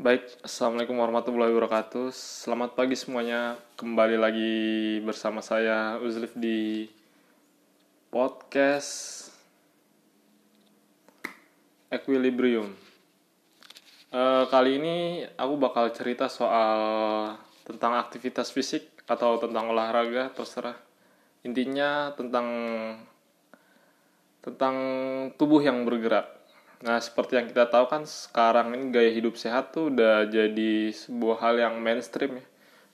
Baik, Assalamualaikum warahmatullahi wabarakatuh. Selamat pagi semuanya. Kembali lagi bersama saya Uzlif di Podcast Equilibrium. Eh, Kali ini aku bakal cerita soal Tentang aktivitas fisik Atau tentang olahraga Terserah. Intinya tentang Tentang tubuh yang bergerak Nah, seperti yang kita tahu kan sekarang ini gaya hidup sehat tuh udah jadi sebuah hal yang mainstream ya.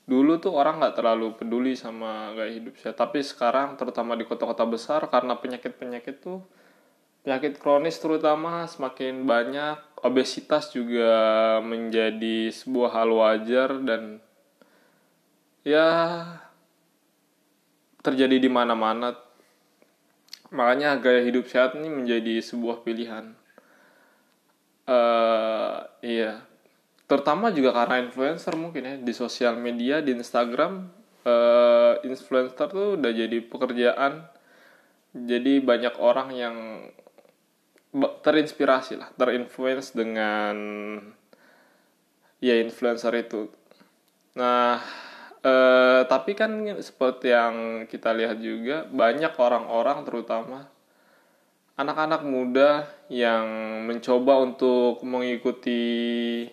Dulu tuh orang nggak terlalu peduli sama gaya hidup sehat, tapi sekarang terutama di kota-kota besar karena penyakit-penyakit tuh penyakit kronis terutama semakin banyak, obesitas juga menjadi sebuah hal wajar dan ya terjadi di mana-mana. Makanya gaya hidup sehat ini menjadi sebuah pilihan eh iya. Terutama juga karena influencer mungkin ya di sosial media di Instagram eh influencer tuh udah jadi pekerjaan. Jadi banyak orang yang terinspirasi lah terinfluence dengan ya influencer itu. Nah eh, tapi kan seperti yang kita lihat juga banyak orang-orang terutama anak-anak muda yang mencoba untuk mengikuti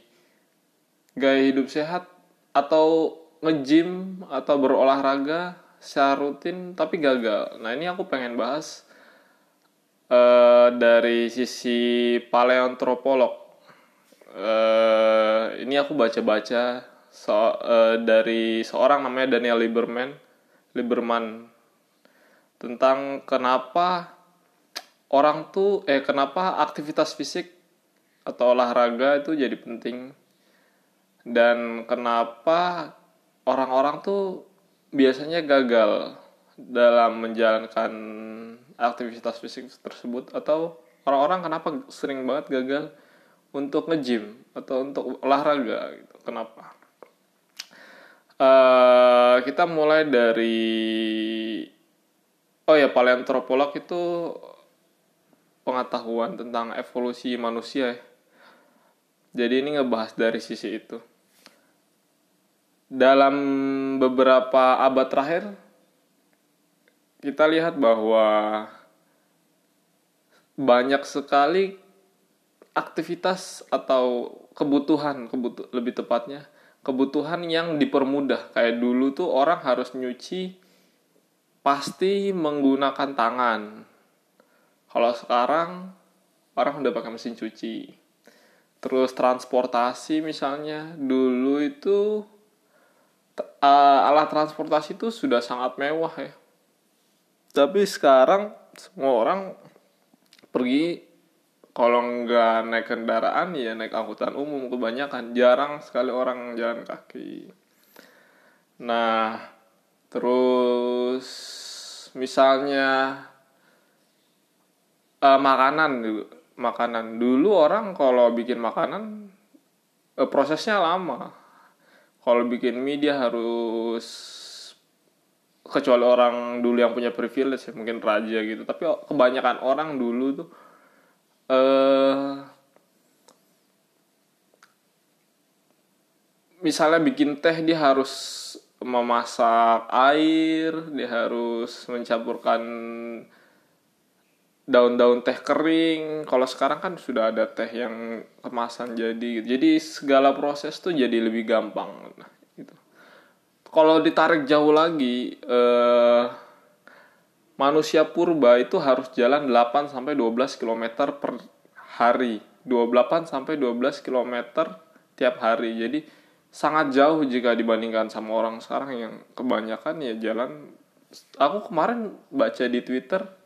gaya hidup sehat atau nge-gym atau berolahraga secara rutin tapi gagal. Nah, ini aku pengen bahas eh, dari sisi paleontropolog. Eh, ini aku baca-baca so, eh, dari seorang namanya Daniel Lieberman, Lieberman tentang kenapa orang tuh eh kenapa aktivitas fisik atau olahraga itu jadi penting? Dan kenapa orang-orang tuh biasanya gagal dalam menjalankan aktivitas fisik tersebut? Atau orang-orang kenapa sering banget gagal untuk nge-gym atau untuk olahraga gitu? Kenapa? Eh, kita mulai dari oh ya paleontropolog itu pengetahuan tentang evolusi manusia ya. Jadi ini ngebahas dari sisi itu. Dalam beberapa abad terakhir kita lihat bahwa banyak sekali aktivitas atau kebutuhan kebutu lebih tepatnya kebutuhan yang dipermudah kayak dulu tuh orang harus nyuci pasti menggunakan tangan kalau sekarang orang udah pakai mesin cuci. Terus transportasi misalnya dulu itu uh, alat transportasi itu sudah sangat mewah ya. Tapi sekarang semua orang pergi kalau nggak naik kendaraan ya naik angkutan umum kebanyakan jarang sekali orang jalan kaki. Nah, terus misalnya eh, makanan dulu makanan. Dulu orang kalau bikin makanan eh, prosesnya lama. Kalau bikin mie dia harus kecuali orang dulu yang punya privilege ya mungkin raja gitu. Tapi kebanyakan orang dulu tuh eh misalnya bikin teh dia harus memasak air dia harus mencampurkan daun-daun teh kering. Kalau sekarang kan sudah ada teh yang kemasan jadi jadi segala proses tuh jadi lebih gampang nah, gitu. Kalau ditarik jauh lagi eh, manusia purba itu harus jalan 8 sampai 12 km per hari. 28 sampai 12 km tiap hari. Jadi sangat jauh jika dibandingkan sama orang sekarang yang kebanyakan ya jalan. Aku kemarin baca di Twitter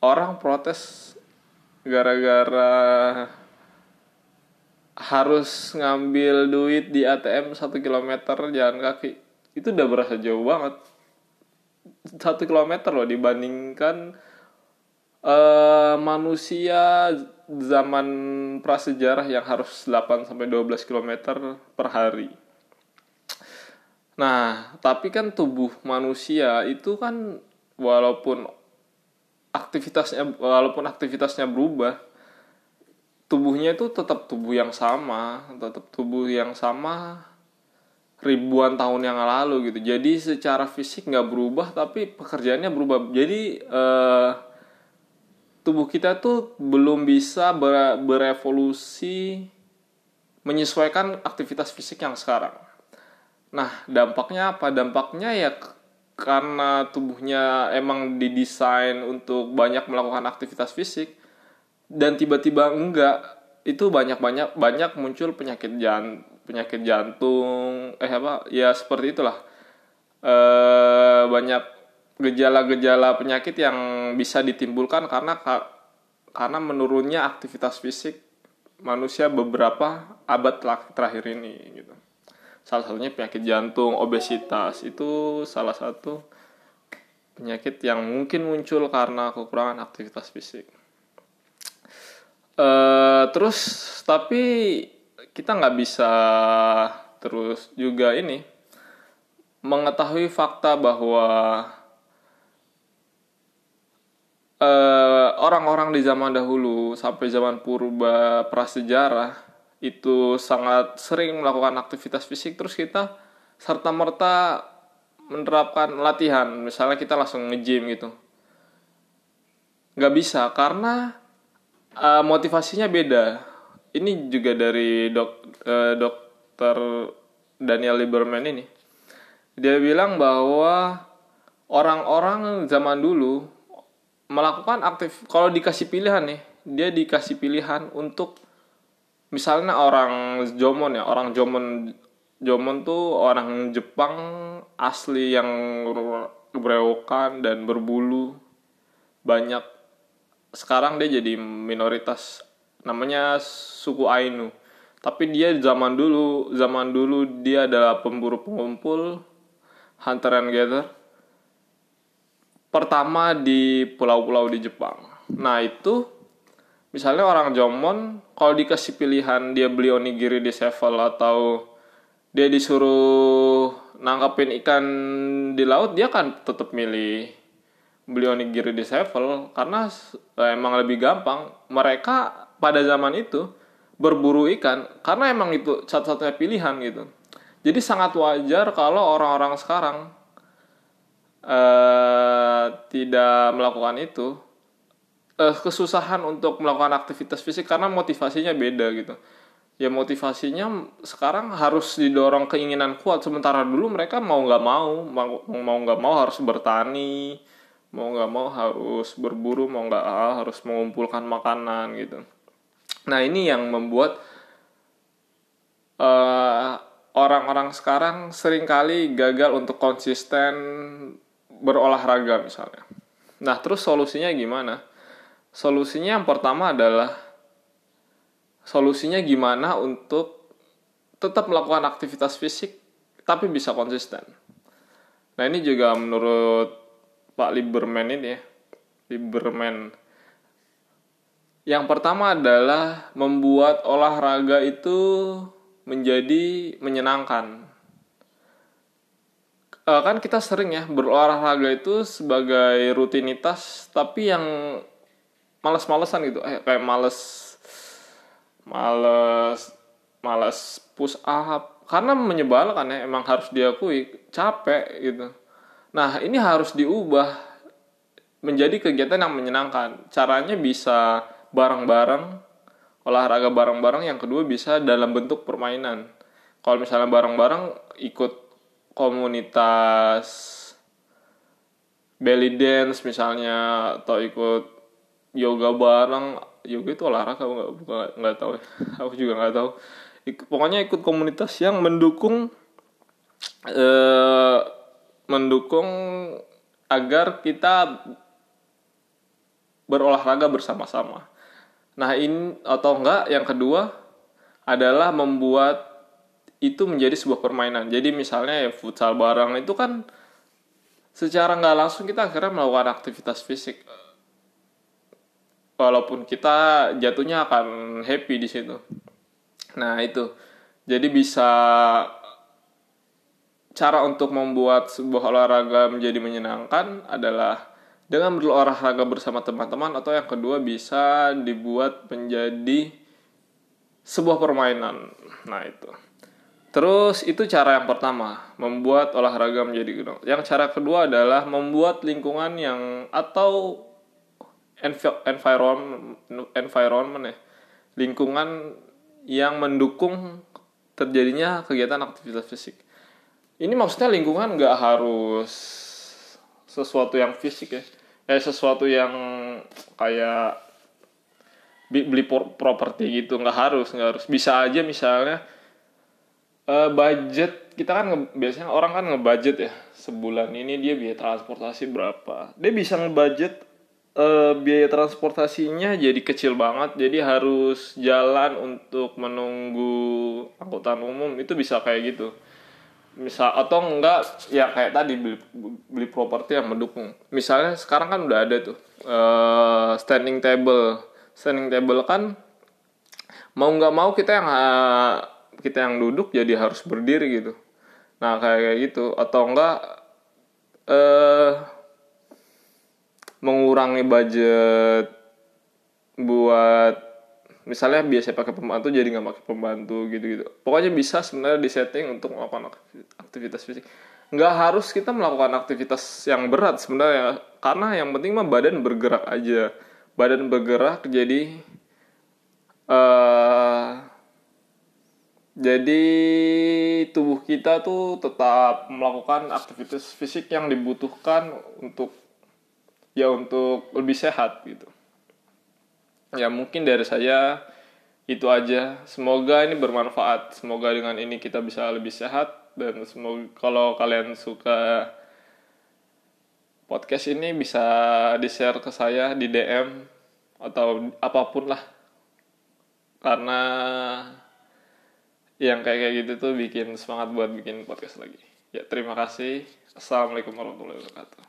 orang protes gara-gara harus ngambil duit di ATM satu kilometer jalan kaki itu udah berasa jauh banget satu kilometer loh dibandingkan eh, manusia zaman prasejarah yang harus 8 sampai 12 km per hari. Nah, tapi kan tubuh manusia itu kan walaupun aktivitasnya walaupun aktivitasnya berubah tubuhnya itu tetap tubuh yang sama tetap tubuh yang sama ribuan tahun yang lalu gitu. Jadi secara fisik nggak berubah tapi pekerjaannya berubah. Jadi eh, tubuh kita tuh belum bisa ber berevolusi menyesuaikan aktivitas fisik yang sekarang. Nah dampaknya apa? Dampaknya ya karena tubuhnya emang didesain untuk banyak melakukan aktivitas fisik dan tiba-tiba enggak itu banyak banyak banyak muncul penyakit jan penyakit jantung eh apa ya seperti itulah. E, banyak gejala-gejala penyakit yang bisa ditimbulkan karena karena menurunnya aktivitas fisik manusia beberapa abad terakhir ini gitu salah satunya penyakit jantung obesitas. Itu salah satu penyakit yang mungkin muncul karena kekurangan aktivitas fisik. Uh, terus tapi kita nggak bisa terus juga ini mengetahui fakta bahwa orang orang-orang di zaman dahulu sampai zaman purba prasejarah itu sangat sering melakukan aktivitas fisik terus kita serta merta menerapkan latihan. Misalnya kita langsung nge-gym gitu. Nggak bisa karena uh, motivasinya beda. Ini juga dari dok uh, dokter Daniel Lieberman ini. Dia bilang bahwa orang-orang zaman dulu melakukan aktif kalau dikasih pilihan nih dia dikasih pilihan untuk misalnya orang Jomon ya orang Jomon Jomon tuh orang Jepang asli yang berewokan dan berbulu. Banyak sekarang dia jadi minoritas namanya suku Ainu. Tapi dia zaman dulu zaman dulu dia adalah pemburu pengumpul hunter and gatherer pertama di pulau-pulau di Jepang. Nah itu misalnya orang Jomon kalau dikasih pilihan dia beli onigiri di Sevel atau dia disuruh nangkapin ikan di laut dia kan tetap milih beli onigiri di Sevel karena eh, emang lebih gampang. Mereka pada zaman itu berburu ikan karena emang itu satu-satunya pilihan gitu. Jadi sangat wajar kalau orang-orang sekarang eh, tidak melakukan itu eh, kesusahan untuk melakukan aktivitas fisik karena motivasinya beda gitu. Ya motivasinya sekarang harus didorong keinginan kuat. Sementara dulu mereka mau nggak mau mau nggak mau harus bertani mau nggak mau harus berburu mau nggak ah, harus mengumpulkan makanan gitu. Nah ini yang membuat eh, orang-orang sekarang sering kali gagal untuk konsisten berolahraga misalnya. Nah terus solusinya gimana solusinya yang pertama adalah solusinya gimana untuk tetap melakukan aktivitas fisik tapi bisa konsisten. Nah ini juga menurut Pak Lieberman ini ya Lieberman yang pertama adalah membuat olahraga itu menjadi menyenangkan. E, kan kita sering ya berolahraga itu sebagai rutinitas tapi yang males-malesan gitu eh, kayak males males males push up karena menyebalkan ya emang harus diakui capek gitu Nah, ini harus diubah menjadi kegiatan yang menyenangkan. Caranya bisa bareng-bareng, olahraga bareng-bareng. Yang kedua bisa dalam bentuk permainan. Kalau misalnya bareng-bareng ikut komunitas belly dance misalnya atau ikut yoga bareng yoga itu olahraga nggak bukan nggak tahu aku juga nggak tahu pokoknya ikut komunitas yang mendukung eh, mendukung agar kita berolahraga bersama-sama. Nah, ini atau enggak yang kedua adalah membuat itu menjadi sebuah permainan. Jadi misalnya ya futsal bareng itu kan secara nggak langsung kita akhirnya melakukan aktivitas fisik. Walaupun kita jatuhnya akan happy di situ. Nah, itu. Jadi bisa cara untuk membuat sebuah olahraga menjadi menyenangkan adalah dengan berolahraga bersama teman-teman atau yang kedua bisa dibuat menjadi sebuah permainan nah itu terus itu cara yang pertama membuat olahraga menjadi gunung yang cara kedua adalah membuat lingkungan yang atau environment environment ya. Lingkungan yang mendukung terjadinya kegiatan aktivitas fisik. Ini maksudnya lingkungan nggak harus sesuatu yang fisik ya. Eh sesuatu yang kayak beli properti gitu nggak harus nggak harus. Bisa aja misalnya eh, budget. Kita kan nge- biasanya orang kan ngebudget ya. Sebulan ini dia biaya transportasi berapa. Dia bisa ngebudget eh, biaya transportasinya jadi kecil banget. Jadi harus jalan untuk menunggu angkutan umum. Itu bisa kayak gitu. Misal atau enggak ya kayak tadi beli beli properti yang mendukung. Misalnya sekarang kan udah ada tuh eh, standing table. Standing table kan mau nggak mau kita yang eh, kita yang duduk jadi harus berdiri gitu. Nah kayak kayak gitu. Atau enggak eh mengurangi budget buat misalnya biasa pakai pembantu jadi nggak pakai pembantu gitu-gitu. Pokoknya bisa sebenarnya disetting untuk melakukan aktivi- aktivitas fisik. Nggak harus kita melakukan aktivitas yang berat sebenarnya karena yang penting mah badan bergerak aja. Badan bergerak jadi eh jadi tubuh kita tuh tetap melakukan aktivitas fisik yang dibutuhkan untuk ya untuk lebih sehat gitu. Ya mungkin dari saya itu aja. Semoga ini bermanfaat. Semoga dengan ini kita bisa lebih sehat. Dan semoga kalau kalian suka podcast ini bisa di share ke saya di DM atau apa pun lah. Karena yang kayak kayak gitu tuh bikin semangat buat bikin podcast lagi. Ya terima kasih. Assalamualaikum warahmatullahi wabarakatuh